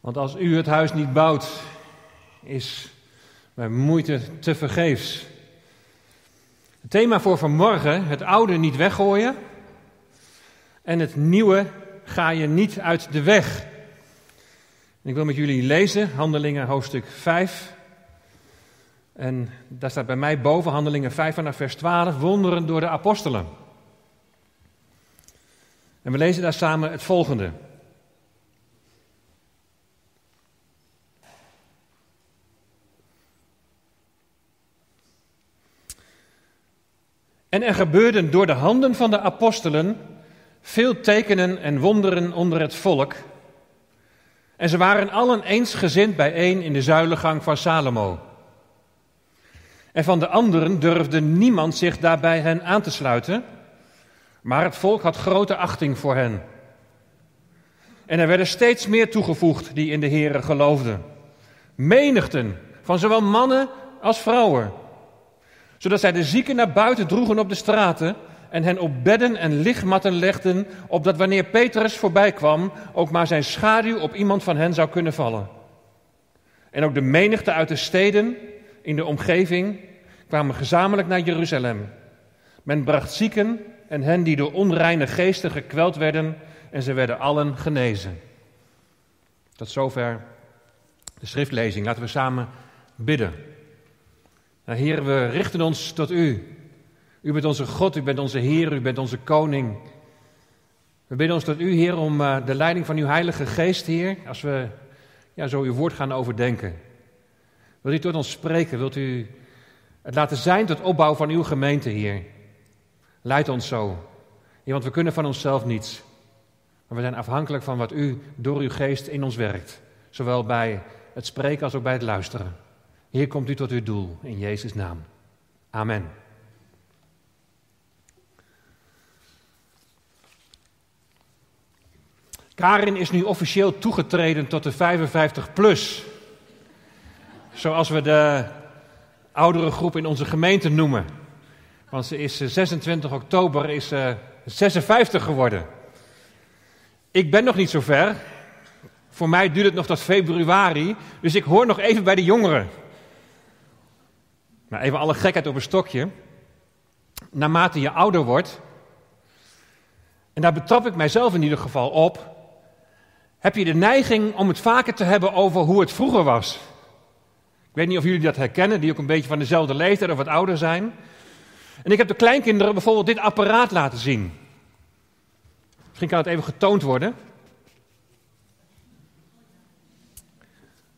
Want als u het huis niet bouwt, is mijn moeite te vergeefs. Het thema voor vanmorgen, het oude niet weggooien en het nieuwe ga je niet uit de weg. Ik wil met jullie lezen Handelingen hoofdstuk 5. En daar staat bij mij boven Handelingen 5 vanaf vers 12, wonderen door de apostelen. En we lezen daar samen het volgende. En er gebeurden door de handen van de apostelen veel tekenen en wonderen onder het volk. En ze waren allen eensgezind bijeen in de zuilengang van Salomo. En van de anderen durfde niemand zich daarbij hen aan te sluiten, maar het volk had grote achting voor hen. En er werden steeds meer toegevoegd die in de Here geloofden. Menigten, van zowel mannen als vrouwen. Zodat zij de zieken naar buiten droegen op de straten en hen op bedden en lichtmatten legden, opdat wanneer Petrus voorbij kwam, ook maar zijn schaduw op iemand van hen zou kunnen vallen. En ook de menigte uit de steden in de omgeving kwamen gezamenlijk naar Jeruzalem. Men bracht zieken en hen die door onreine geesten gekweld werden, en ze werden allen genezen. Tot zover de schriftlezing. Laten we samen bidden. Nou, Heer, we richten ons tot U. U bent onze God, U bent onze Heer, U bent onze Koning. We bidden ons tot U, Heer, om uh, de leiding van Uw Heilige Geest, Heer, als we ja, zo Uw woord gaan overdenken. Wilt U tot ons spreken? Wilt U het laten zijn tot opbouw van Uw gemeente, Heer? Leid ons zo. Want we kunnen van onszelf niets. Maar we zijn afhankelijk van wat U door Uw Geest in ons werkt. Zowel bij het spreken als ook bij het luisteren. Hier komt U tot Uw doel, in Jezus' naam. Amen. Karin is nu officieel toegetreden tot de 55 plus. Zoals we de oudere groep in onze gemeente noemen. Want ze is 26 oktober is, uh, 56 geworden. Ik ben nog niet zo ver. Voor mij duurt het nog tot februari. Dus ik hoor nog even bij de jongeren. Maar even alle gekheid op een stokje. Naarmate je ouder wordt. En daar betrap ik mijzelf in ieder geval op heb je de neiging om het vaker te hebben over hoe het vroeger was. Ik weet niet of jullie dat herkennen, die ook een beetje van dezelfde leeftijd of wat ouder zijn. En ik heb de kleinkinderen bijvoorbeeld dit apparaat laten zien. Misschien kan het even getoond worden.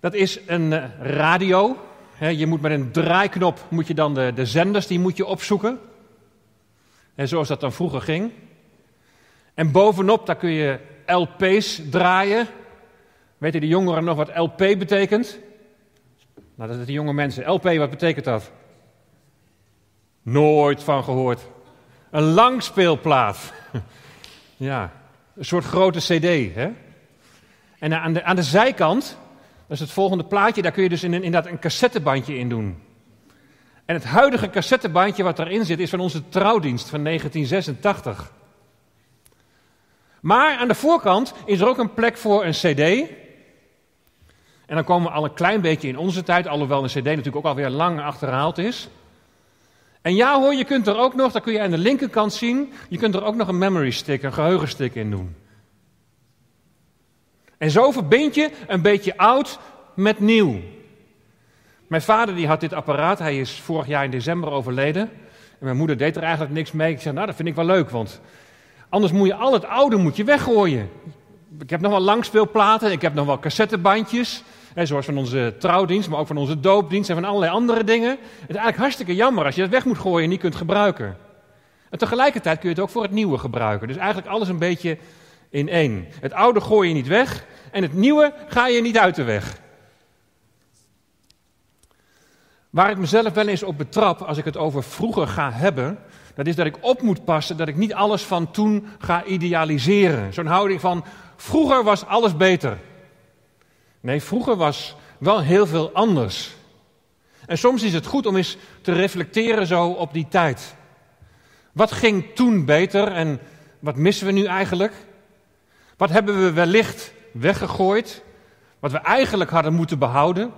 Dat is een eh, Je moet met een draaiknop moet je dan de, de zenders die moet je opzoeken. En zoals dat dan vroeger ging. En bovenop daar kun je LP's draaien. Weten de jongeren nog wat LP betekent? Nou, dat is de jonge mensen. LP, wat betekent dat? Nooit van gehoord. Een langspeelplaat. ja, een soort grote CD. Hè? En aan de, aan de zijkant, is het volgende plaatje, daar kun je dus in, inderdaad een cassettebandje in doen. En het huidige cassettebandje wat erin zit, is van onze trouwdienst van 1986. Maar aan de voorkant is er ook een plek voor een CD. En dan komen we al een klein beetje in onze tijd, alhoewel een CD natuurlijk ook alweer lang achterhaald is. En ja hoor, je kunt er ook nog, dat kun je aan de linkerkant zien, je kunt er ook nog een memory stick, een geheugenstick in doen. En zo verbind je een beetje oud met nieuw. Mijn vader die had dit apparaat, hij is vorig jaar in december overleden. En mijn moeder deed er eigenlijk niks mee. Ik zei, nou dat vind ik wel leuk, want Anders moet je al het oude moet je weggooien. Ik heb nog wel langspeelplaten, ik heb nog wel cassettebandjes. Hè, zoals van onze trouwdienst, maar ook van onze doopdienst en van allerlei andere dingen. Het is eigenlijk hartstikke jammer als je het weg moet gooien en niet kunt gebruiken. En tegelijkertijd kun je het ook voor het nieuwe gebruiken. Dus eigenlijk alles een beetje in één. Het oude gooi je niet weg en het nieuwe ga je niet uit de weg. Waar ik mezelf wel eens op betrap als ik het over vroeger ga hebben, dat is dat ik op moet passen dat ik niet alles van toen ga idealiseren. Zo'n houding van vroeger was alles beter. Nee, vroeger was wel heel veel anders. En soms is het goed om eens te reflecteren zo op die tijd. Wat ging toen beter en wat missen we nu eigenlijk? Wat hebben we wellicht weggegooid? Wat we eigenlijk hadden moeten behouden.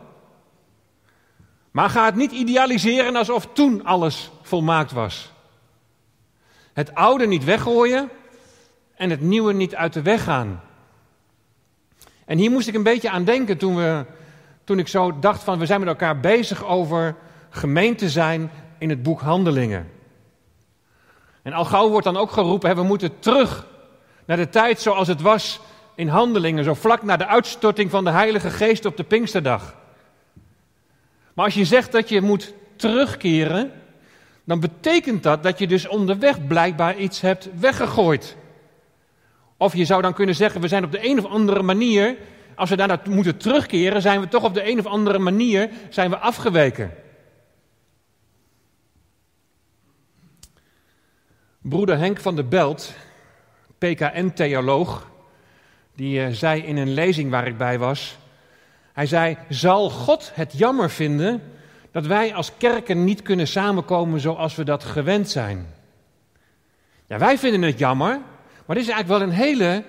Maar ga het niet idealiseren alsof toen alles volmaakt was. Het oude niet weggooien en het nieuwe niet uit de weg gaan. En hier moest ik een beetje aan denken toen, we, toen ik zo dacht van we zijn met elkaar bezig over gemeente zijn in het boek Handelingen. En al gauw wordt dan ook geroepen, we moeten terug naar de tijd zoals het was in Handelingen, zo vlak na de uitstorting van de Heilige Geest op de Pinksterdag. Maar als je zegt dat je moet terugkeren, dan betekent dat dat je dus onderweg blijkbaar iets hebt weggegooid. Of je zou dan kunnen zeggen, we zijn op de een of andere manier, als we daar moeten terugkeren, zijn we toch op de een of andere manier zijn we afgeweken. Broeder Henk van der Belt, PKN-theoloog, die uh, zei in een lezing waar ik bij was, hij zei, zal God het jammer vinden dat wij als kerken niet kunnen samenkomen zoals we dat gewend zijn? Ja, wij vinden het jammer, maar dit is eigenlijk wel een hele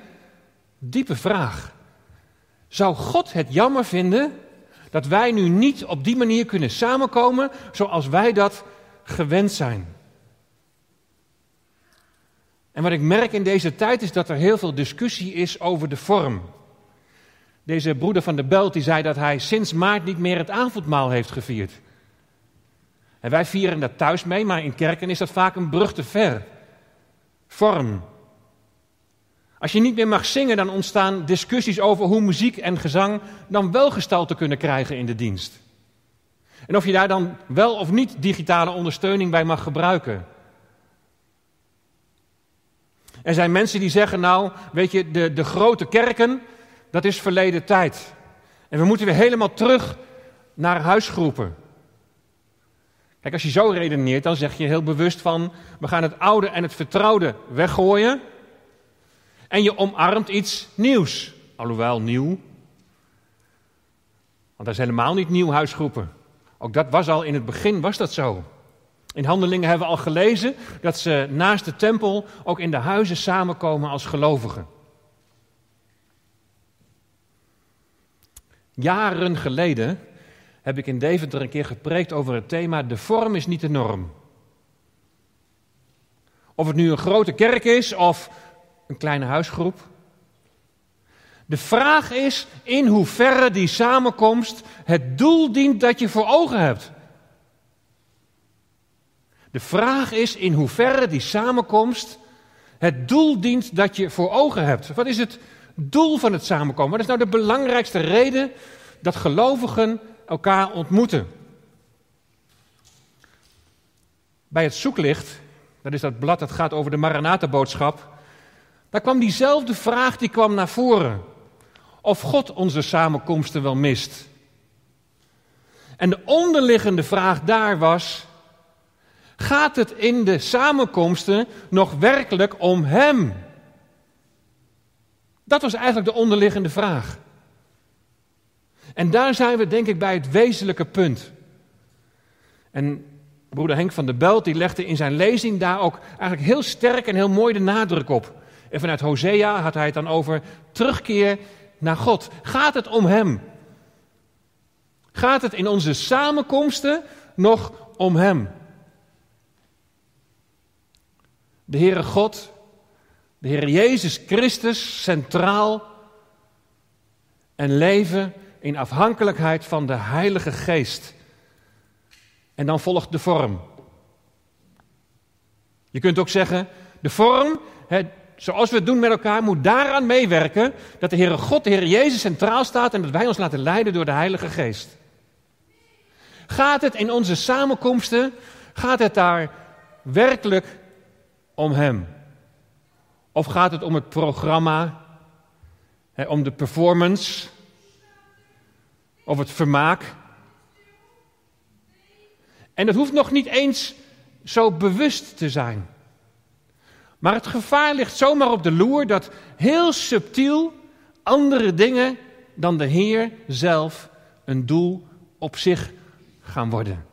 diepe vraag. Zou God het jammer vinden dat wij nu niet op die manier kunnen samenkomen zoals wij dat gewend zijn? En wat ik merk in deze tijd is dat er heel veel discussie is over de vorm. Deze broeder van de Belt die zei dat hij sinds maart niet meer het avondmaal heeft gevierd. En wij vieren dat thuis mee, maar in kerken is dat vaak een brug te ver. Vorm. Als je niet meer mag zingen, dan ontstaan discussies over hoe muziek en gezang dan wel gestalte kunnen krijgen in de dienst. En of je daar dan wel of niet digitale ondersteuning bij mag gebruiken. Er zijn mensen die zeggen, nou, weet je, de, de grote kerken, dat is verleden tijd. En we moeten weer helemaal terug naar huisgroepen. Kijk, als je zo redeneert, dan zeg je heel bewust van, we gaan het oude en het vertrouwde weggooien. En je omarmt iets nieuws. Alhoewel nieuw. Want dat is helemaal niet nieuw, huisgroepen. Ook dat was al in het begin, was dat zo. In Handelingen hebben we al gelezen dat ze naast de tempel ook in de huizen samenkomen als gelovigen. Jaren geleden heb ik in Deventer een keer gepreekt over het thema de vorm is niet de norm. Of het nu een grote kerk is of een kleine huisgroep. De vraag is in hoeverre die samenkomst het doel dient dat je voor ogen hebt. De vraag is in hoeverre die samenkomst het doel dient dat je voor ogen hebt. Wat is het doel van het samenkomen? Wat is nou de belangrijkste reden dat gelovigen elkaar ontmoeten? Bij het zoeklicht, dat is dat blad dat gaat over de Maranatha-boodschap, daar kwam diezelfde vraag die kwam naar voren. Of God onze samenkomsten wel mist. En de onderliggende vraag daar was: Gaat het in de samenkomsten nog werkelijk om Hem? Dat was eigenlijk de onderliggende vraag. En daar zijn we denk ik bij het wezenlijke punt. En broeder Henk van der Belt die legde in zijn lezing daar ook eigenlijk heel sterk en heel mooi de nadruk op. En vanuit Hosea had hij het dan over terugkeer naar God. Gaat het om Hem? Gaat het in onze samenkomsten nog om Hem? De Heere God, de Heer Jezus Christus centraal en leven in afhankelijkheid van de Heilige Geest. En dan volgt de vorm. Je kunt ook zeggen, de vorm, zoals we het doen met elkaar, moet daaraan meewerken dat de Heere God, de Heer Jezus centraal staat en dat wij ons laten leiden door de Heilige Geest. Gaat het in onze samenkomsten, gaat het daar werkelijk om Hem? Of gaat het om het programma, hè, om de performance, of het vermaak? En dat hoeft nog niet eens zo bewust te zijn. Maar het gevaar ligt zomaar op de loer dat heel subtiel andere dingen dan de Heer zelf een doel op zich gaan worden.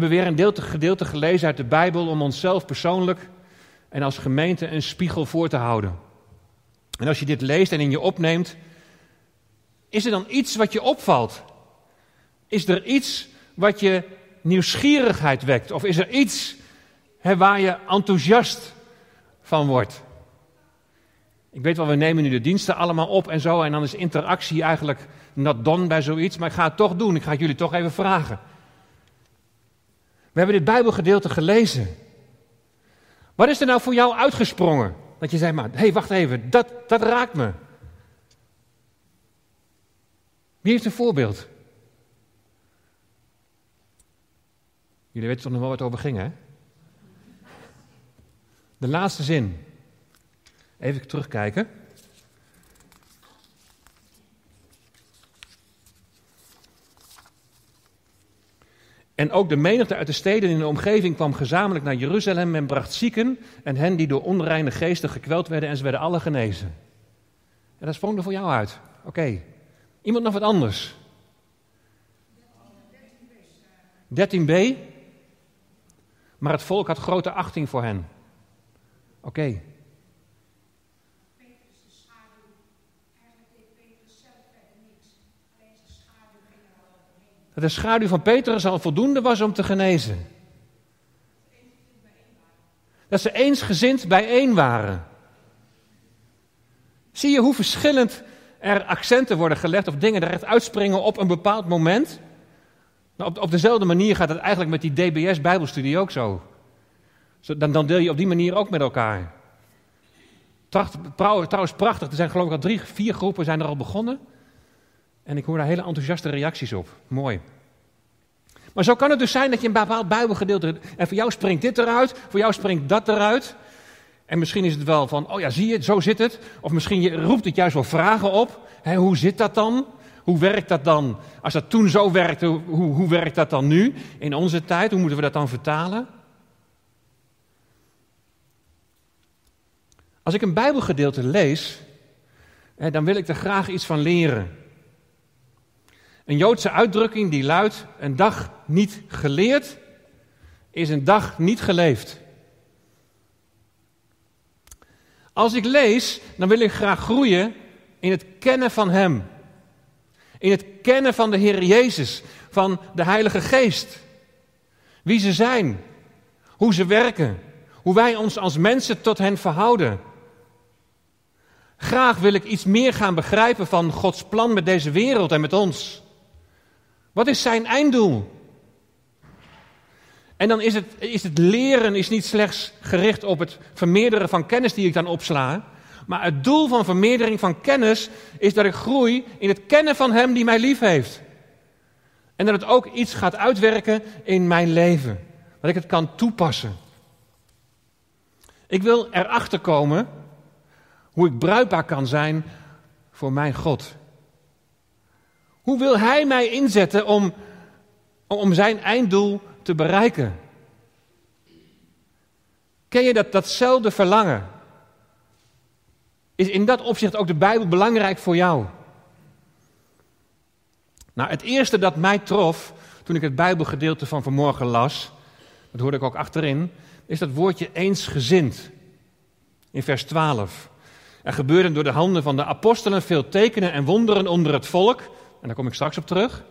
Hebben weer een gedeelte gelezen uit de Bijbel om onszelf persoonlijk en als gemeente een spiegel voor te houden. En als je dit leest en in je opneemt, is er dan iets wat je opvalt? Is er iets wat je nieuwsgierigheid wekt? Of is er iets hè, waar je enthousiast van wordt? Ik weet wel, we nemen nu de diensten allemaal op en zo, en dan is interactie eigenlijk not done bij zoiets, maar ik ga het toch doen. Ik ga het jullie toch even vragen. We hebben dit Bijbelgedeelte gelezen. Wat is er nou voor jou uitgesprongen? Dat je zei, maar, hé, hey, wacht even, dat, dat raakt me. Wie heeft een voorbeeld? Jullie weten toch nog wel wat over ging, hè? De laatste zin. Even terugkijken. En ook de menigte uit de steden in de omgeving kwam gezamenlijk naar Jeruzalem en bracht zieken en hen die door onreine geesten gekweld werden en ze werden alle genezen. En dat sprong er voor jou uit. Oké. Iemand nog wat anders? 13b. Maar het volk had grote achting voor hen. Oké. Dat de schaduw van Petrus al voldoende was om te genezen. Dat ze eensgezind bijeen waren. Zie je hoe verschillend er accenten worden gelegd of dingen er echt uitspringen op een bepaald moment? Nou, op, op dezelfde manier gaat het eigenlijk met die DBS-Bijbelstudie ook zo. Dan, dan deel je op die manier ook met elkaar. Trouwens, prachtig. Er zijn geloof ik al drie, vier groepen zijn er al begonnen. En ik hoor daar hele enthousiaste reacties op. Mooi. Maar zo kan het dus zijn dat je een bepaald Bijbelgedeelte. En voor jou springt dit eruit, voor jou springt dat eruit. En misschien is het wel van, oh ja, zie je, zo zit het. Of misschien roept het juist wel vragen op. hoe zit dat dan? Hoe werkt dat dan? Als dat toen zo werkte, hoe, hoe werkt dat dan nu? In onze tijd, hoe moeten we dat dan vertalen? Als ik een Bijbelgedeelte lees, dan wil ik er graag iets van leren. Een Joodse uitdrukking die luidt: een dag niet geleerd is een dag niet geleefd. Als ik lees, dan wil ik graag groeien in het kennen van Hem. In het kennen van de Heer Jezus, van de Heilige Geest. Wie ze zijn, hoe ze werken, hoe wij ons als mensen tot hen verhouden. Graag wil ik iets meer gaan begrijpen van Gods plan met deze wereld en met ons. Wat is zijn einddoel? En dan is het, is het leren is niet slechts gericht op het vermeerderen van kennis die ik dan opsla. Maar het doel van vermeerdering van kennis is dat ik groei in het kennen van Hem die mij lief heeft. En dat het ook iets gaat uitwerken in mijn leven. Dat ik het kan toepassen. Ik wil erachter komen hoe ik bruikbaar kan zijn voor mijn God. Hoe wil Hij mij inzetten om, om zijn einddoel te bereiken? Ken je dat, datzelfde verlangen? Is in dat opzicht ook de Bijbel belangrijk voor jou? Nou, het eerste dat mij trof toen ik het Bijbelgedeelte van vanmorgen las, dat hoorde ik ook achterin, is dat woordje eensgezind. In vers 12. Er gebeurden door de handen van de apostelen veel tekenen en wonderen onder het volk. En daar kom ik straks op terug.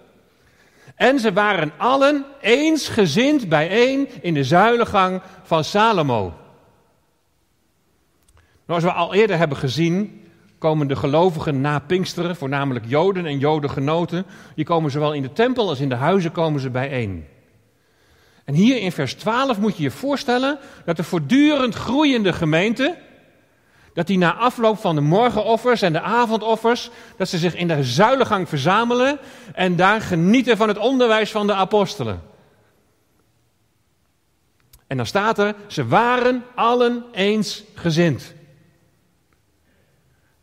En ze waren allen eensgezind bijeen in de zuilengang van Salomo. Zoals we al eerder hebben gezien, komen de gelovigen na Pinksteren, voornamelijk Joden en Jodengenoten, die komen zowel in de tempel als in de huizen komen ze bijeen. En hier in vers 12 moet je je voorstellen dat de voortdurend groeiende gemeente, dat die na afloop van de morgenoffers en de avondoffers, dat ze zich in de zuilengang verzamelen en daar genieten van het onderwijs van de apostelen. En dan staat er, ze waren allen eensgezind.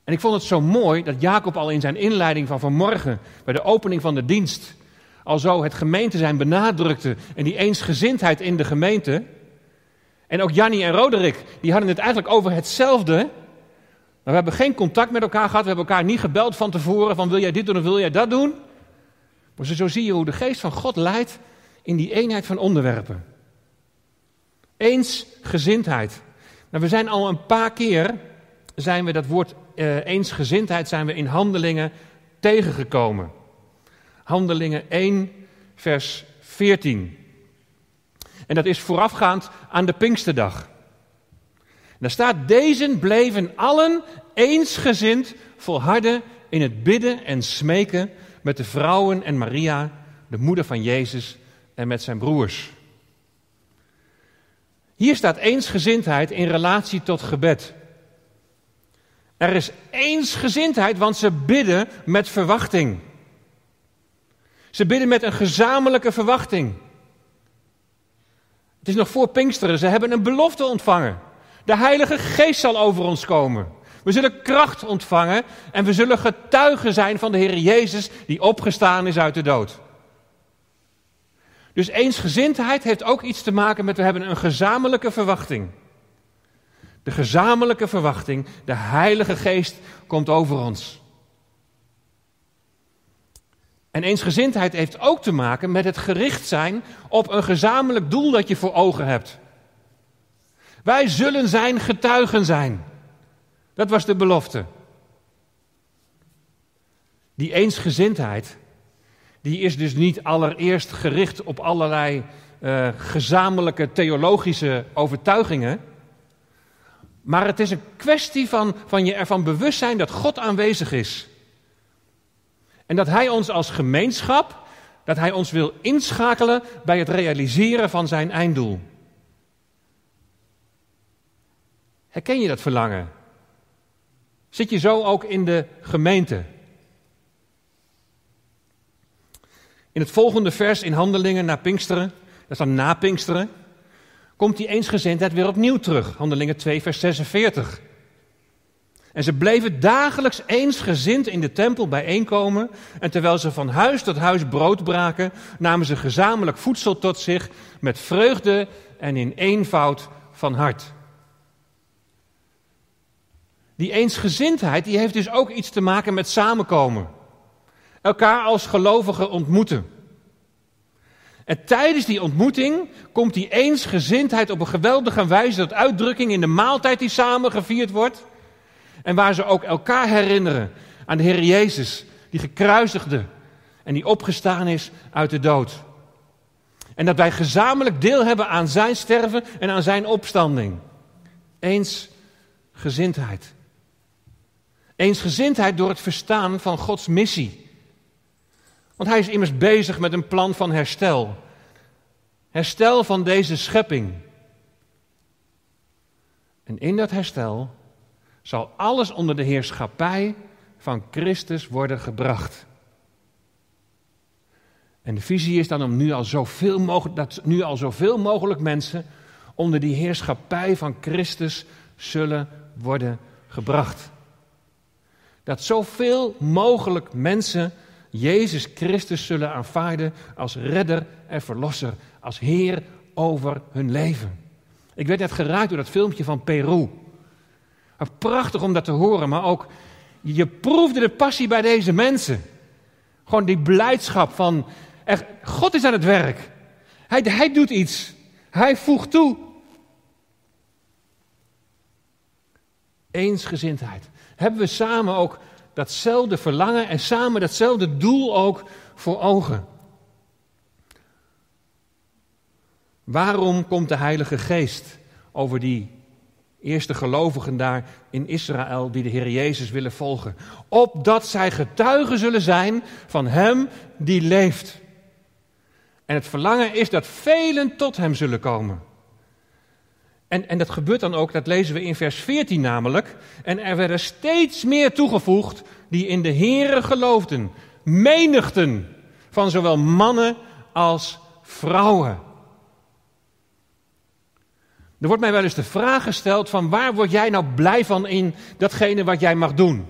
En ik vond het zo mooi dat Jacob al in zijn inleiding van vanmorgen, bij de opening van de dienst, al zo het gemeente zijn benadrukte en die eensgezindheid in de gemeente. En ook Jannie en Roderick, die hadden het eigenlijk over hetzelfde. Maar we hebben geen contact met elkaar gehad, we hebben elkaar niet gebeld van tevoren van wil jij dit doen of wil jij dat doen. Maar zo zie je hoe de geest van God leidt in die eenheid van onderwerpen. Eensgezindheid. Nou, we zijn al een paar keer zijn we dat woord uh, eensgezindheid zijn we in handelingen tegengekomen. Handelingen 1, vers 14. En dat is voorafgaand aan de Pinksterdag. Daar staat, deze bleven allen eensgezind volharden in het bidden en smeken met de vrouwen en Maria, de moeder van Jezus, en met zijn broers. Hier staat eensgezindheid in relatie tot gebed. Er is eensgezindheid, want ze bidden met verwachting. Ze bidden met een gezamenlijke verwachting. Het is nog voor Pinksteren, ze hebben een belofte ontvangen. De Heilige Geest zal over ons komen. We zullen kracht ontvangen en we zullen getuigen zijn van de Heer Jezus die opgestaan is uit de dood. Dus eensgezindheid heeft ook iets te maken met we hebben een gezamenlijke verwachting. De gezamenlijke verwachting, de Heilige Geest komt over ons. En eensgezindheid heeft ook te maken met het gericht zijn op een gezamenlijk doel dat je voor ogen hebt. Wij zullen zijn getuigen zijn. Dat was de belofte. Die eensgezindheid, die is dus niet allereerst gericht op allerlei uh, gezamenlijke theologische overtuigingen. Maar het is een kwestie van, van je ervan bewust zijn dat God aanwezig is. En dat Hij ons als gemeenschap, dat Hij ons wil inschakelen bij het realiseren van zijn einddoel. Herken je dat verlangen? Zit je zo ook in de gemeente? In het volgende vers in Handelingen naar Pinksteren, dat is dan na Pinksteren, komt die eensgezindheid weer opnieuw terug. Handelingen 2, vers 46. En ze bleven dagelijks eensgezind in de tempel bijeenkomen. En terwijl ze van huis tot huis brood braken, namen ze gezamenlijk voedsel tot zich met vreugde en in eenvoud van hart. Die eensgezindheid die heeft dus ook iets te maken met samenkomen. Elkaar als gelovigen ontmoeten. En tijdens die ontmoeting komt die eensgezindheid op een geweldige wijze tot uitdrukking in de maaltijd die samen gevierd wordt. En waar ze ook elkaar herinneren aan de Heer Jezus, die gekruisigde en die opgestaan is uit de dood. En dat wij gezamenlijk deel hebben aan zijn sterven en aan zijn opstanding. Eensgezindheid. Eensgezindheid door het verstaan van Gods missie. Want hij is immers bezig met een plan van herstel. Herstel van deze schepping. En in dat herstel zal alles onder de heerschappij van Christus worden gebracht. En de visie is dan om nu al zoveel mogelijk, dat nu al zoveel mogelijk mensen onder die heerschappij van Christus zullen worden gebracht. Dat zoveel mogelijk mensen Jezus Christus zullen aanvaarden als redder en verlosser, als Heer over hun leven. Ik werd net geraakt door dat filmpje van Peru. Prachtig om dat te horen, maar ook je proefde de passie bij deze mensen. Gewoon die blijdschap van, echt, God is aan het werk. Hij, hij doet iets. Hij voegt toe. Eensgezindheid. Hebben we samen ook datzelfde verlangen en samen datzelfde doel ook voor ogen? Waarom komt de Heilige Geest over die eerste gelovigen daar in Israël die de Heer Jezus willen volgen? Opdat zij getuigen zullen zijn van Hem die leeft. En het verlangen is dat velen tot Hem zullen komen. En, en dat gebeurt dan ook, dat lezen we in vers 14 namelijk. En er werden steeds meer toegevoegd die in de Here geloofden. Menigten van zowel mannen als vrouwen. Er wordt mij wel eens de vraag gesteld van waar word jij nou blij van in datgene wat jij mag doen?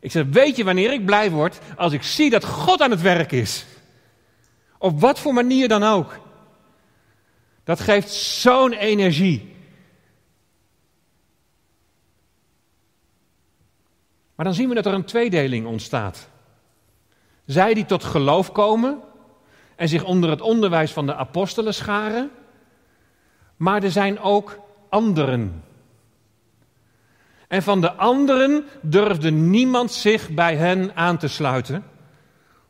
Ik zeg, weet je wanneer ik blij word? Als ik zie dat God aan het werk is. Op wat voor manier dan ook. Dat geeft zo'n energie. Maar dan zien we dat er een tweedeling ontstaat. Zij die tot geloof komen en zich onder het onderwijs van de apostelen scharen, maar er zijn ook anderen. En van de anderen durfde niemand zich bij hen aan te sluiten.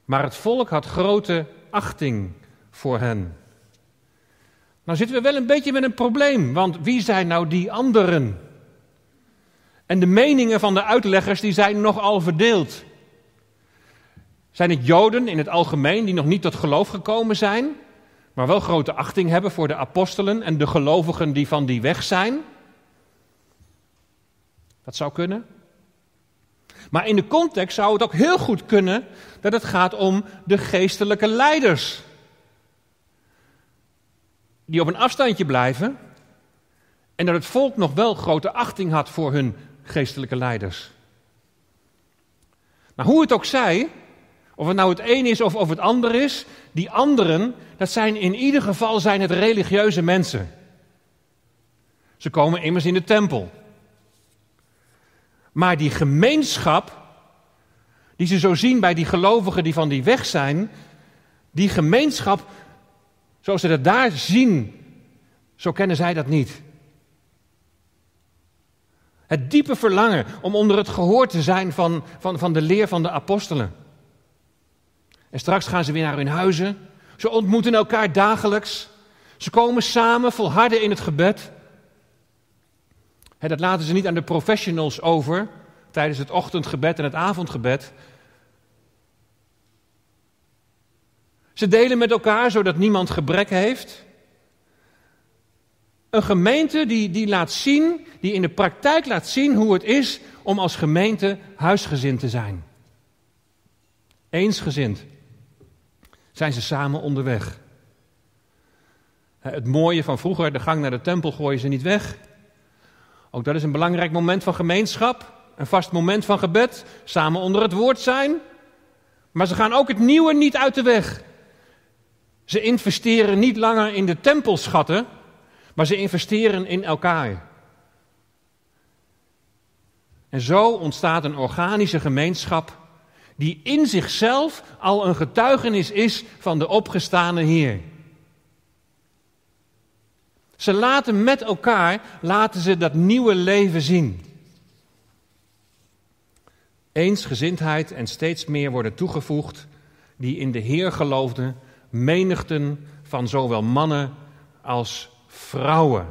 Maar het volk had grote achting voor hen. Nou zitten we wel een beetje met een probleem, want wie zijn nou die anderen? En de meningen van de uitleggers die zijn nogal verdeeld. Zijn het Joden in het algemeen die nog niet tot geloof gekomen zijn, maar wel grote achting hebben voor de apostelen en de gelovigen die van die weg zijn? Dat zou kunnen. Maar in de context zou het ook heel goed kunnen dat het gaat om de geestelijke leiders. Die op een afstandje blijven en dat het volk nog wel grote achting had voor hun geestelijke leiders. Maar hoe het ook zij, of het nou het een is of, of het ander is, die anderen, dat zijn in ieder geval zijn het religieuze mensen. Ze komen immers in de tempel. Maar die gemeenschap, die ze zo zien bij die gelovigen die van die weg zijn, die gemeenschap, zoals ze dat daar zien, zo kennen zij dat niet. Het diepe verlangen om onder het gehoor te zijn van, van, van de leer van de apostelen. En straks gaan ze weer naar hun huizen. Ze ontmoeten elkaar dagelijks. Ze komen samen, volharden in het gebed. dat laten ze niet aan de professionals over tijdens het ochtendgebed en het avondgebed. Ze delen met elkaar zodat niemand gebrek heeft. Een gemeente die, die laat zien, die in de praktijk laat zien hoe het is om als gemeente huisgezind te zijn. Eensgezind zijn ze samen onderweg. Het mooie van vroeger, de gang naar de tempel gooien ze niet weg. Ook dat is een belangrijk moment van gemeenschap. Een vast moment van gebed. Samen onder het woord zijn. Maar ze gaan ook het nieuwe niet uit de weg. Ze investeren niet langer in de tempelschatten, maar ze investeren in elkaar. En zo ontstaat een organische gemeenschap die in zichzelf al een getuigenis is van de opgestane Heer. Ze laten met elkaar, laten ze dat nieuwe leven zien. Eensgezindheid en steeds meer worden toegevoegd die in de Heer geloofden, menigten van zowel mannen als vrouwen.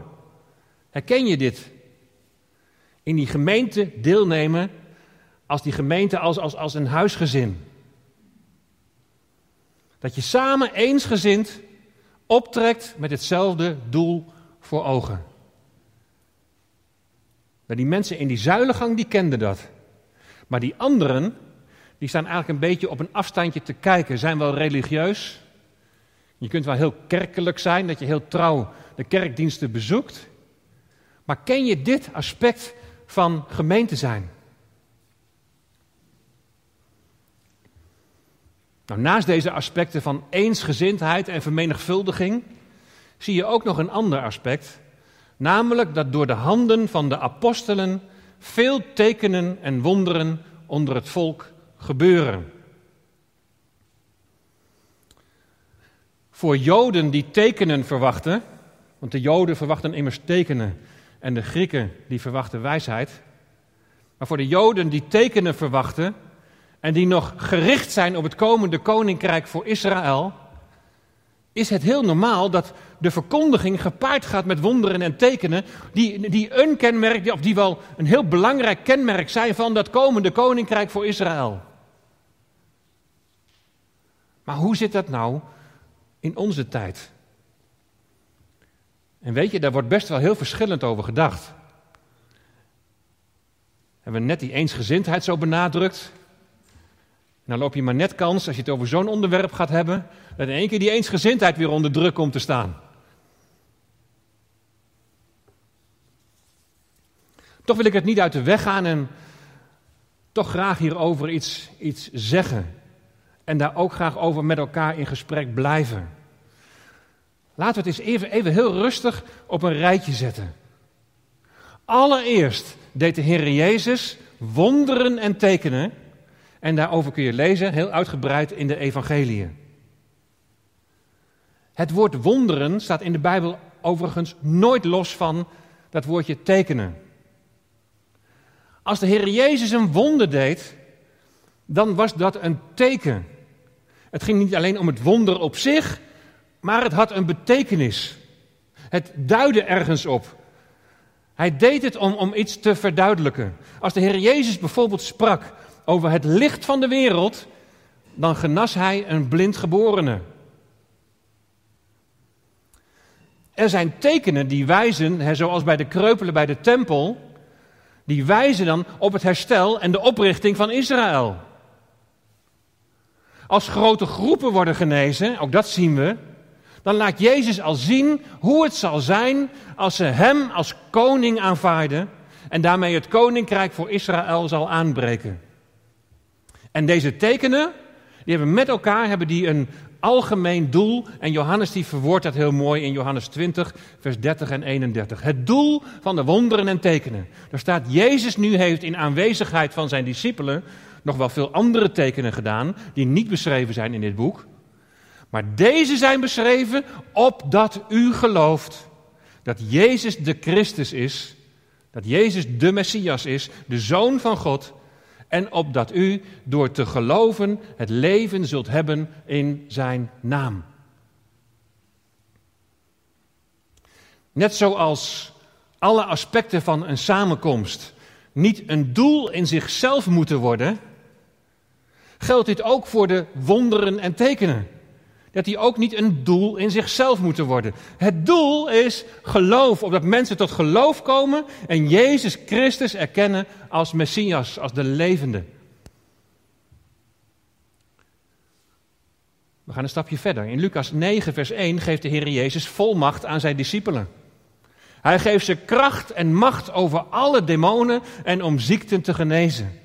Herken je dit? In die gemeente deelnemen als die gemeente als, als, als een huisgezin. Dat je samen eensgezind optrekt met hetzelfde doel voor ogen. Maar die mensen in die zuilengang die kenden dat. Maar die anderen, die staan eigenlijk een beetje op een afstandje te kijken, zijn wel religieus. Je kunt wel heel kerkelijk zijn, dat je heel trouw de kerkdiensten bezoekt. Maar ken je dit aspect van gemeente zijn? Nou, naast deze aspecten van eensgezindheid en vermenigvuldiging zie je ook nog een ander aspect, namelijk dat door de handen van de apostelen veel tekenen en wonderen onder het volk gebeuren. Voor Joden die tekenen verwachten, want de Joden verwachten immers tekenen en de Grieken die verwachten wijsheid. Maar voor de Joden die tekenen verwachten en die nog gericht zijn op het komende koninkrijk voor Israël, is het heel normaal dat de verkondiging gepaard gaat met wonderen en tekenen, die, die een kenmerk, of die wel een heel belangrijk kenmerk zijn van dat komende koninkrijk voor Israël. Maar hoe zit dat nou in onze tijd? En weet je, daar wordt best wel heel verschillend over gedacht. Hebben we net die eensgezindheid zo benadrukt? Dan loop je maar net kans, als je het over zo'n onderwerp gaat hebben, dat in één keer die eensgezindheid weer onder druk komt te staan. Toch wil ik het niet uit de weg gaan en toch graag hierover iets, iets zeggen. En daar ook graag over met elkaar in gesprek blijven. Laten we het eens even, even heel rustig op een rijtje zetten. Allereerst deed de Heer Jezus wonderen en tekenen. En daarover kun je lezen, heel uitgebreid in de Evangeliën. Het woord wonderen staat in de Bijbel overigens nooit los van dat woordje tekenen. Als de Heer Jezus een wonder deed, dan was dat een teken. Het ging niet alleen om het wonder op zich, maar het had een betekenis. Het duidde ergens op. Hij deed het om, om iets te verduidelijken. Als de Heer Jezus bijvoorbeeld sprak over het licht van de wereld, dan genas hij een blindgeborene. Er zijn tekenen die wijzen, hè, zoals bij de kreupelen bij de tempel, die wijzen dan op het herstel en de oprichting van Israël. Als grote groepen worden genezen, ook dat zien we, dan laat Jezus al zien hoe het zal zijn als ze Hem als koning aanvaarden en daarmee het koninkrijk voor Israël zal aanbreken. En deze tekenen, die hebben met elkaar hebben die een algemeen doel. En Johannes die verwoordt dat heel mooi in Johannes 20, vers 30 en 31. Het doel van de wonderen en tekenen. Daar staat, Jezus nu heeft in aanwezigheid van zijn discipelen nog wel veel andere tekenen gedaan, die niet beschreven zijn in dit boek. Maar deze zijn beschreven opdat u gelooft dat Jezus de Christus is, dat Jezus de Messias is, de Zoon van God, en opdat u door te geloven het leven zult hebben in zijn naam. Net zoals alle aspecten van een samenkomst niet een doel in zichzelf moeten worden, geldt dit ook voor de wonderen en tekenen dat die ook niet een doel in zichzelf moeten worden. Het doel is geloof, opdat mensen tot geloof komen en Jezus Christus erkennen als Messias, als de levende. We gaan een stapje verder. In Lucas 9, vers 1 geeft de Heer Jezus volmacht aan zijn discipelen. Hij geeft ze kracht en macht over alle demonen en om ziekten te genezen.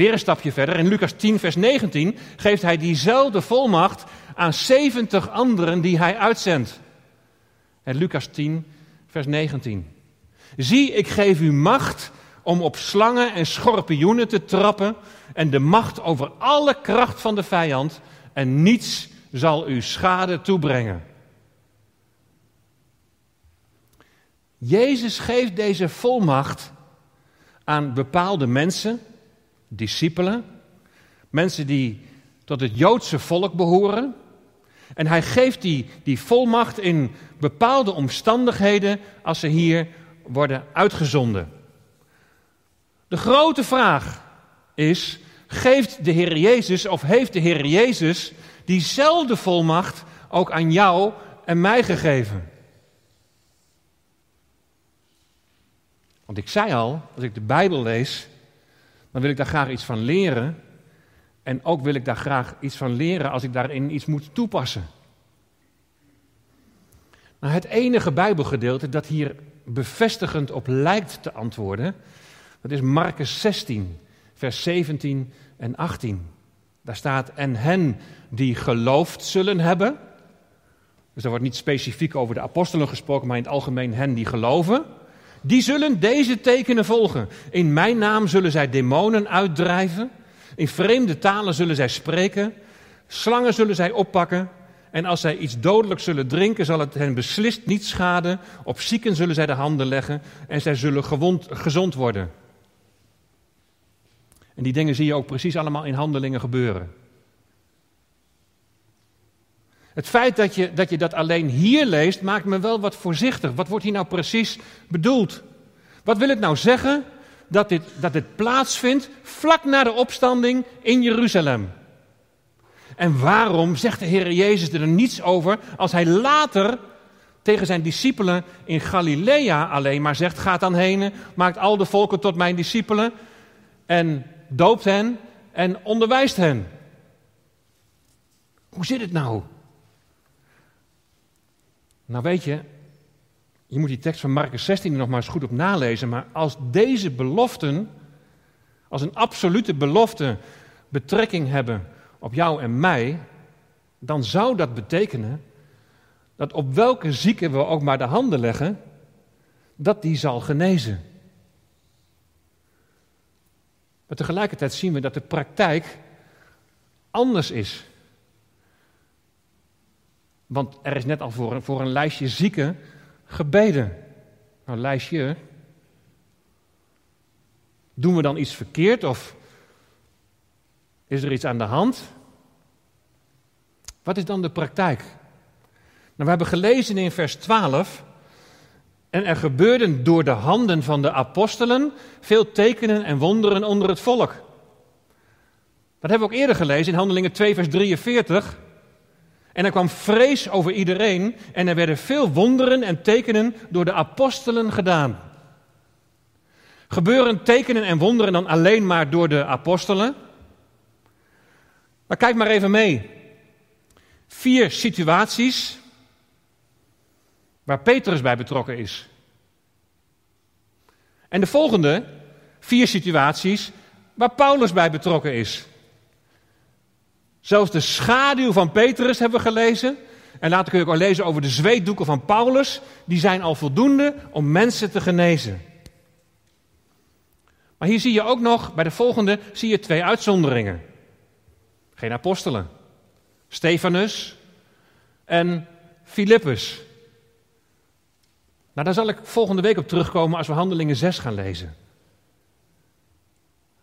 Weer een stapje verder, in Lucas 10, vers 19, geeft hij diezelfde volmacht aan 70 anderen die hij uitzendt. En Lucas 10, vers 19. Zie, ik geef u macht om op slangen en schorpioenen te trappen en de macht over alle kracht van de vijand en niets zal u schade toebrengen. Jezus geeft deze volmacht aan bepaalde mensen discipelen, mensen die tot het Joodse volk behoren. En hij geeft die, die volmacht in bepaalde omstandigheden als ze hier worden uitgezonden. De grote vraag is, geeft de Heer Jezus of heeft de Heer Jezus diezelfde volmacht ook aan jou en mij gegeven? Want ik zei al, als ik de Bijbel lees, dan wil ik daar graag iets van leren. En ook wil ik daar graag iets van leren als ik daarin iets moet toepassen. Maar het enige Bijbelgedeelte dat hier bevestigend op lijkt te antwoorden, dat is Marcus 16, vers 17 en 18. Daar staat, en hen die geloofd zullen hebben. Dus er wordt niet specifiek over de apostelen gesproken, maar in het algemeen hen die geloven. Die zullen deze tekenen volgen. In mijn naam zullen zij demonen uitdrijven. In vreemde talen zullen zij spreken. Slangen zullen zij oppakken. En als zij iets dodelijks zullen drinken, zal het hen beslist niet schaden. Op zieken zullen zij de handen leggen en zij zullen gewond, gezond worden. En die dingen zie je ook precies allemaal in handelingen gebeuren. Het feit dat je, dat je dat alleen hier leest, maakt me wel wat voorzichtig. Wat wordt hier nou precies bedoeld? Wat wil het nou zeggen dat dit, dat plaatsvindt vlak na de opstanding in Jeruzalem? En waarom zegt de Heer Jezus er niets over als hij later tegen zijn discipelen in Galilea alleen maar zegt: Ga dan heen, maakt al de volken tot mijn discipelen en doopt hen en onderwijst hen. Hoe zit het nou? Nou weet je, je moet die tekst van Marcus 16 nog maar eens goed op nalezen. Maar als deze beloften, als een absolute belofte, betrekking hebben op jou en mij, dan zou dat betekenen dat op welke zieke we ook maar de handen leggen, dat die zal genezen. Maar tegelijkertijd zien we dat de praktijk anders is. Want er is net al voor, voor een lijstje zieken gebeden. Nou, lijstje, Doen we dan iets verkeerd of is er iets aan de hand? Wat is dan de praktijk? Nou, we hebben gelezen in vers 12. En er gebeurden door de handen van de apostelen veel tekenen en wonderen onder het volk. Dat hebben we ook eerder gelezen in Handelingen 2, vers 43. En er kwam vrees over iedereen en er werden veel wonderen en tekenen door de apostelen gedaan. Gebeuren tekenen en wonderen dan alleen maar door de apostelen? Maar kijk maar even mee. Vier situaties waar Petrus bij betrokken is. En de volgende vier situaties waar Paulus bij betrokken is. Zelfs de schaduw van Petrus hebben we gelezen. En later kun je ook al lezen over de zweetdoeken van Paulus. Die zijn al voldoende om mensen te genezen. Maar hier zie je ook nog, bij de volgende, zie je twee uitzonderingen. Geen apostelen. Stefanus en Filippus. Nou, daar zal ik volgende week op terugkomen als we Handelingen 6 gaan lezen.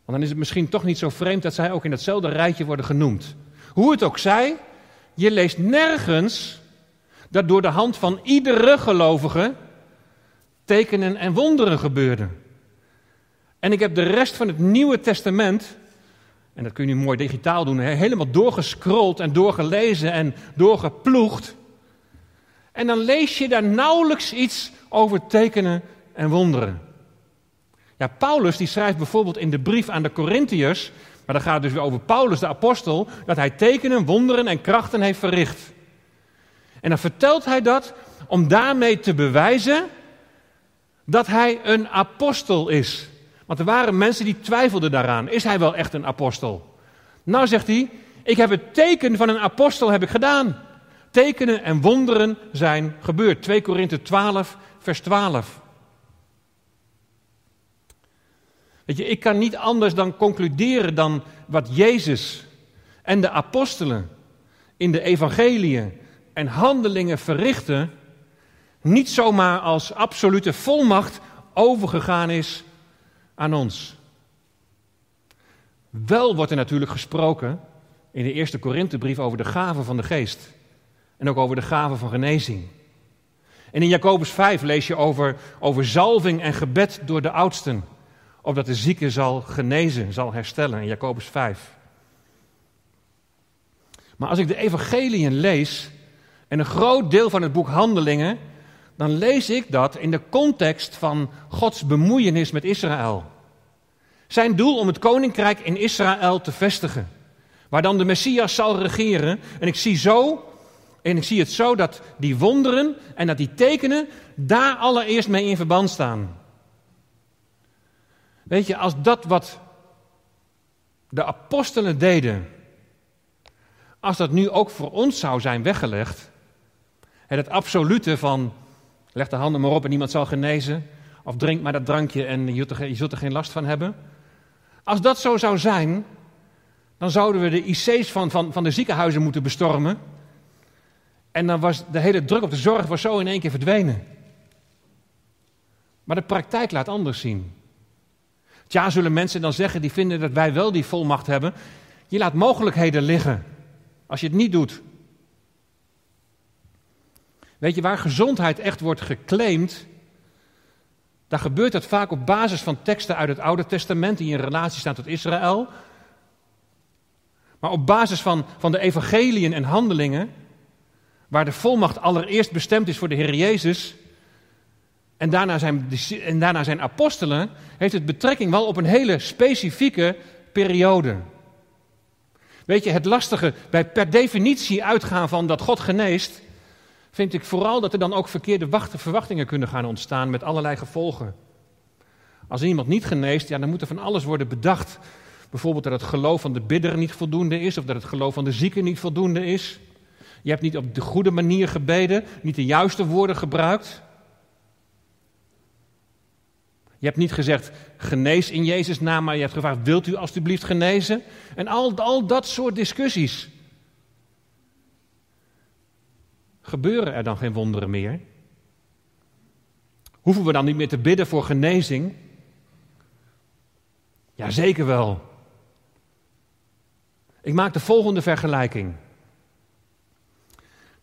Want dan is het misschien toch niet zo vreemd dat zij ook in hetzelfde rijtje worden genoemd. Hoe het ook zij, je leest nergens dat door de hand van iedere gelovige tekenen en wonderen gebeurden. En ik heb de rest van het Nieuwe Testament, en dat kun je nu mooi digitaal doen, helemaal doorgescrolld en doorgelezen en doorgeploegd. En dan lees je daar nauwelijks iets over tekenen en wonderen. Ja, Paulus die schrijft bijvoorbeeld in de brief aan de Corinthiërs, maar dan gaat het dus weer over Paulus de apostel, dat hij tekenen, wonderen en krachten heeft verricht. En dan vertelt hij dat om daarmee te bewijzen dat hij een apostel is. Want er waren mensen die twijfelden daaraan. Is hij wel echt een apostel? Nou zegt hij, ik heb het teken van een apostel heb ik gedaan. Tekenen en wonderen zijn gebeurd. 2 Korinthe 12, vers 12. Weet je, ik kan niet anders dan concluderen dan wat Jezus en de apostelen in de evangeliën en handelingen verrichten, niet zomaar als absolute volmacht overgegaan is aan ons. Wel wordt er natuurlijk gesproken in de eerste Korinthebrief over de gaven van de geest. En ook over de gaven van genezing. En in Jacobus 5 lees je over, over zalving en gebed door de oudsten. Opdat de zieke zal genezen, zal herstellen. In Jacobus 5. Maar als ik de evangeliën lees en een groot deel van het boek Handelingen, dan lees ik dat in de context van Gods bemoeienis met Israël. Zijn doel om het koninkrijk in Israël te vestigen, waar dan de Messias zal regeren. En ik zie zo, en ik zie het zo dat die wonderen en dat die tekenen daar allereerst mee in verband staan. Weet je, als dat wat de apostelen deden, als dat nu ook voor ons zou zijn weggelegd, het absolute van leg de handen maar op en niemand zal genezen, of drink maar dat drankje en je zult er, geen last van hebben. Als dat zo zou zijn, dan zouden we de IC's van, van, van de ziekenhuizen moeten bestormen. En dan was de hele druk op de zorg was zo in één keer verdwenen. Maar de praktijk laat anders zien. Tja, zullen mensen dan zeggen die vinden dat wij wel die volmacht hebben. Je laat mogelijkheden liggen als je het niet doet. Weet je, waar gezondheid echt wordt geclaimd, daar gebeurt dat vaak op basis van teksten uit het Oude Testament die in relatie staan tot Israël. Maar op basis van, van de evangeliën en handelingen, waar de volmacht allereerst bestemd is voor de Heer Jezus en daarna zijn, en daarna zijn apostelen, heeft het betrekking wel op een hele specifieke periode. Weet je, het lastige bij per definitie uitgaan van dat God geneest, vind ik vooral dat er dan ook verkeerde verwachtingen kunnen gaan ontstaan met allerlei gevolgen. Als iemand niet geneest, ja, dan moet er van alles worden bedacht. Bijvoorbeeld dat het geloof van de bidder niet voldoende is, of dat het geloof van de zieke niet voldoende is. Je hebt niet op de goede manier gebeden, niet de juiste woorden gebruikt. Je hebt niet gezegd, genees in Jezus' naam, maar je hebt gevraagd, wilt u alstublieft genezen? En al, al dat soort discussies. Gebeuren er dan geen wonderen meer? Hoeven we dan niet meer te bidden voor genezing? Ja, zeker wel. Ik maak de volgende vergelijking.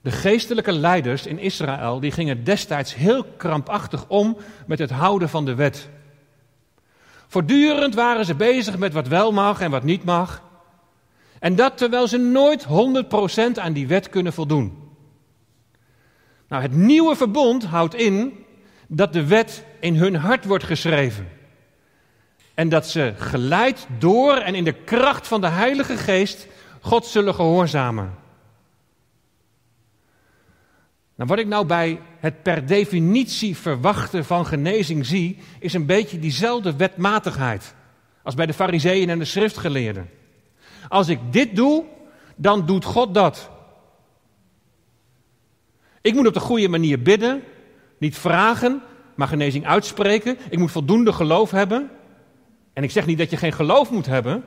De geestelijke leiders in Israël die gingen destijds heel krampachtig om met het houden van de wet. Voortdurend waren ze bezig met wat wel mag en wat niet mag. En dat terwijl ze nooit 100% aan die wet kunnen voldoen. Nou, het nieuwe verbond houdt in dat de wet in hun hart wordt geschreven. En dat ze geleid door en in de kracht van de Heilige Geest God zullen gehoorzamen. Nou, wat ik nou bij het per definitie verwachten van genezing zie, is een beetje diezelfde wetmatigheid als bij de fariseeën en de schriftgeleerden. Als ik dit doe, dan doet God dat. Ik moet op de goede manier bidden, niet vragen, maar genezing uitspreken. Ik moet voldoende geloof hebben. En ik zeg niet dat je geen geloof moet hebben.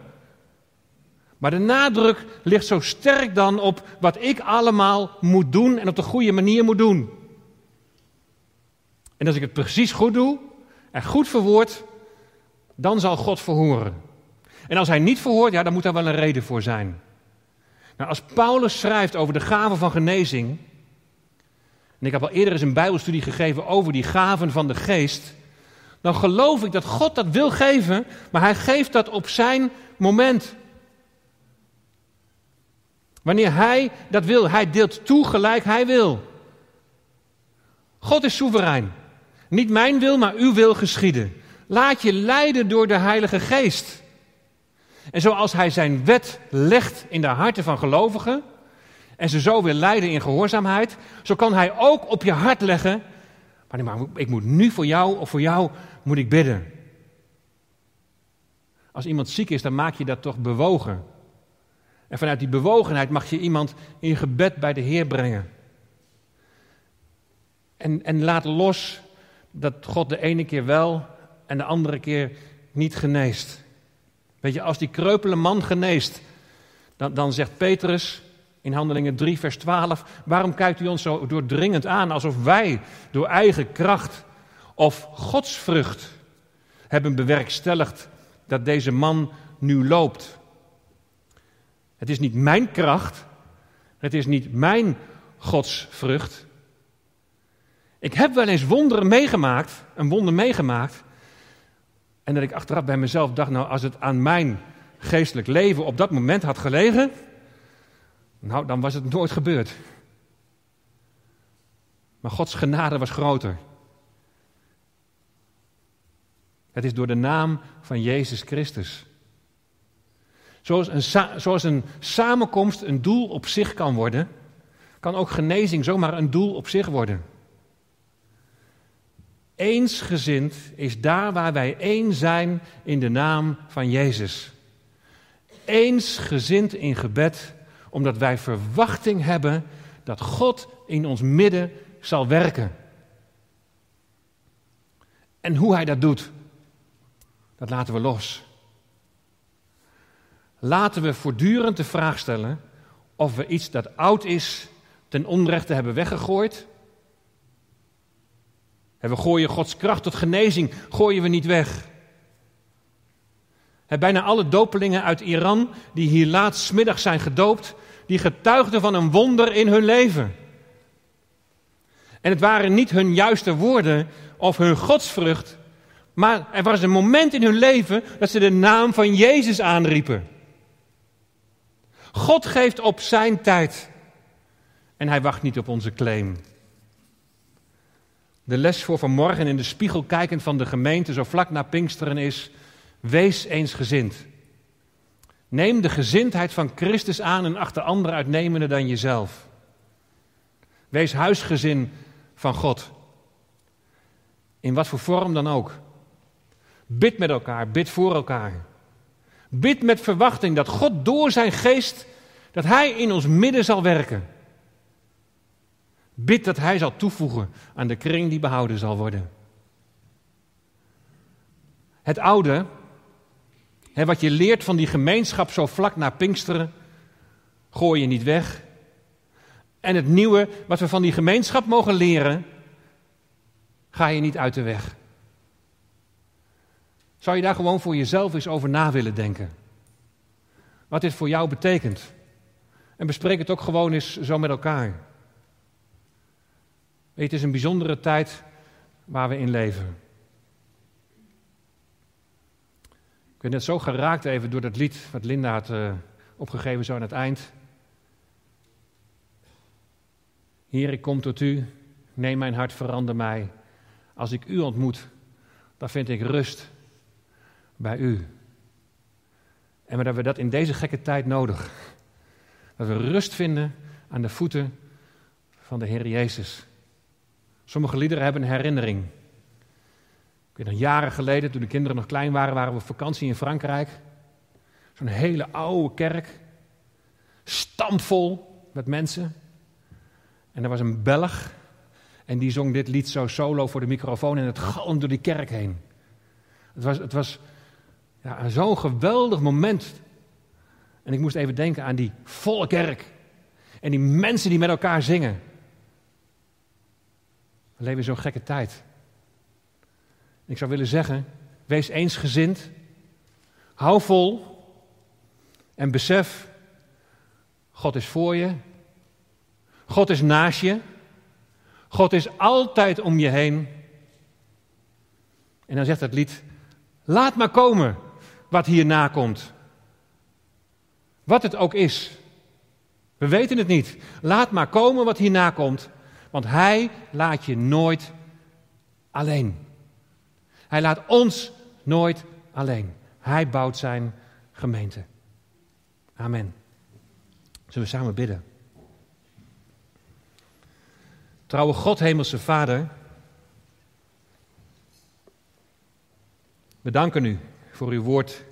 Maar de nadruk ligt zo sterk dan op wat ik allemaal moet doen en op de goede manier moet doen. En als ik het precies goed doe en goed verwoord, dan zal God verhoren. En als hij niet verhoort, ja, dan moet daar wel een reden voor zijn. Nou, als Paulus schrijft over de gaven van genezing, en ik heb al eerder eens een Bijbelstudie gegeven over die gaven van de geest, dan geloof ik dat God dat wil geven, maar hij geeft dat op zijn moment. Wanneer hij dat wil, hij deelt toe gelijk hij wil. God is soeverein. Niet mijn wil, maar uw wil geschieden. Laat je leiden door de Heilige Geest. En zoals hij zijn wet legt in de harten van gelovigen en ze zo wil leiden in gehoorzaamheid, zo kan hij ook op je hart leggen, maar, ik moet nu voor jou of voor jou moet ik bidden. Als iemand ziek is, dan maak je dat toch bewogen. En vanuit die bewogenheid mag je iemand in gebed bij de Heer brengen. En, en laat los dat God de ene keer wel en de andere keer niet geneest. Weet je, als die kreupele man geneest, dan, dan zegt Petrus in Handelingen 3, vers 12: Waarom kijkt u ons zo doordringend aan alsof wij door eigen kracht of godsvrucht hebben bewerkstelligd dat deze man nu loopt? Het is niet mijn kracht, het is niet mijn godsvrucht. Ik heb wel eens wonderen meegemaakt, een wonder meegemaakt, en dat ik achteraf bij mezelf dacht, nou als het aan mijn geestelijk leven op dat moment had gelegen, nou dan was het nooit gebeurd. Maar Gods genade was groter. Het is door de naam van Jezus Christus. Zoals een, een samenkomst een doel op zich kan worden, kan ook genezing zomaar een doel op zich worden. Eensgezind is daar waar wij één zijn in de naam van Jezus. Eensgezind in gebed, omdat wij verwachting hebben dat God in ons midden zal werken. En hoe hij dat doet, dat laten we los. Laten we voortdurend de vraag stellen of we iets dat oud is ten onrechte hebben weggegooid we gooien Gods kracht tot genezing, gooien we niet weg. bijna alle dopelingen uit Iran die hier laatst zijn gedoopt, die getuigden van een wonder in hun leven. En het waren niet hun juiste woorden of hun godsvrucht, maar er was een moment in hun leven dat ze de naam van Jezus aanriepen. God geeft op zijn tijd en hij wacht niet op onze claim. De les voor vanmorgen in de spiegel kijkend van de gemeente, zo vlak na Pinksteren, is: wees eensgezind. Neem de gezindheid van Christus aan en achter anderen uitnemende dan jezelf. Wees huisgezin van God. In wat voor vorm dan ook. Bid met elkaar, bid voor elkaar. Bid met verwachting dat God door zijn geest, dat Hij in ons midden zal werken. Bid dat Hij zal toevoegen aan de kring die behouden zal worden. Het oude, hè, wat je leert van die gemeenschap zo vlak na Pinksteren, gooi je niet weg. En het nieuwe, wat we van die gemeenschap mogen leren, ga je niet uit de weg. Zou je daar gewoon voor jezelf eens over na willen denken? Wat dit voor jou betekent. En bespreek het ook gewoon eens zo met elkaar. Weet het is een bijzondere tijd waar we in leven. Ik ben net zo geraakt even door dat lied wat Linda had uh, opgegeven zo aan het eind. Heer, ik kom tot u, neem mijn hart, verander mij. Als ik u ontmoet, dan vind ik rust bij u. En dat we dat in deze gekke tijd nodig. Dat we rust vinden aan de voeten van de Heer Jezus. Sommige liederen hebben een herinnering. Ik weet nog jaren geleden, toen de kinderen nog klein waren, waren we op vakantie in Frankrijk. Zo'n hele oude kerk. Stampvol met mensen. En er was een Belg. En die zong dit lied zo solo voor de microfoon en het galmde door die kerk heen. Het was, het was ja, zo'n geweldig moment. En ik moest even denken aan die volle kerk. En die mensen die met elkaar zingen. We leven in zo'n gekke tijd. Ik zou willen zeggen, wees eensgezind. Hou vol. En besef, God is voor je. God is naast je. God is altijd om je heen. En dan zegt het lied, laat maar komen wat hierna komt. Wat het ook is. We weten het niet. Laat maar komen wat hierna komt. Want Hij laat je nooit alleen. Hij laat ons nooit alleen. Hij bouwt zijn gemeente. Amen. Zullen we samen bidden? Trouwe God, Hemelse Vader. We danken u voor uw woord.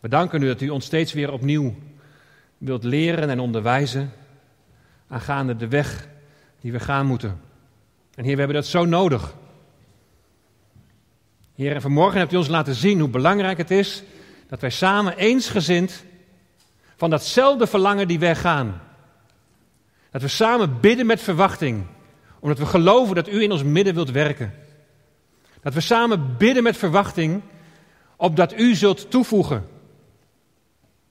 We danken u dat u ons steeds weer opnieuw wilt leren en onderwijzen aangaande de weg die we gaan moeten. En Heer, we hebben dat zo nodig. Heer, en vanmorgen hebt u ons laten zien hoe belangrijk het is dat wij samen eensgezind van datzelfde verlangen die weg gaan. Dat we samen bidden met verwachting, omdat we geloven dat u in ons midden wilt werken. Dat we samen bidden met verwachting, opdat u zult toevoegen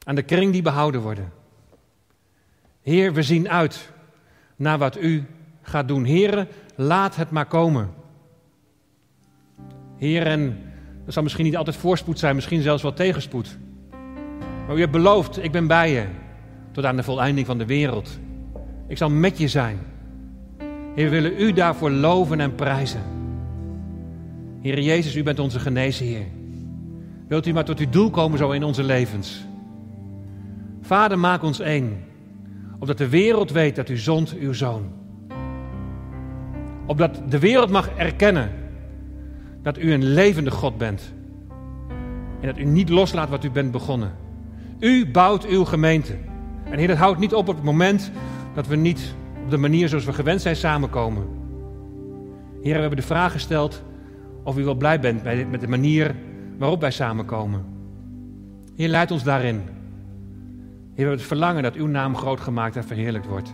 aan de kring die behouden worden. Heer, we zien uit naar wat u gaat doen. Heren, laat het maar komen. Heer, en er zal misschien niet altijd voorspoed zijn, misschien zelfs wel tegenspoed. Maar u hebt beloofd, ik ben bij je tot aan de voleinding van de wereld. Ik zal met je zijn. Heer, we willen u daarvoor loven en prijzen. Heer Jezus, u bent onze geneesheer. Wilt u maar tot uw doel komen zo in onze levens. Vader, maak ons één. Opdat de wereld weet dat u zond uw zoon. Opdat de wereld mag erkennen dat u een levende God bent. En dat u niet loslaat wat u bent begonnen. U bouwt uw gemeente. En Heer, dat houdt niet op op het moment dat we niet op de manier zoals we gewend zijn samenkomen. Heer, we hebben de vraag gesteld of u wel blij bent met de manier waarop wij samenkomen. Heer, leid ons daarin. Heer, we hebben het verlangen dat uw naam groot gemaakt en verheerlijkt wordt.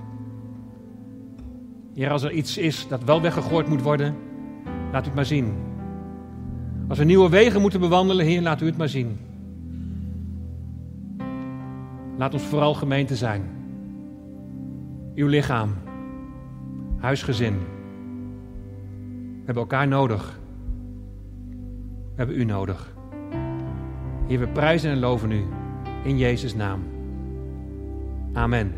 Heer, als er iets is dat wel weggegooid moet worden, laat u het maar zien. Als we nieuwe wegen moeten bewandelen, Heer, laat u het maar zien. Laat ons vooral gemeente zijn. Uw lichaam, huisgezin. We hebben elkaar nodig. Hebben u nodig. Heer, we prijzen en loven u in Jezus' naam. Amen.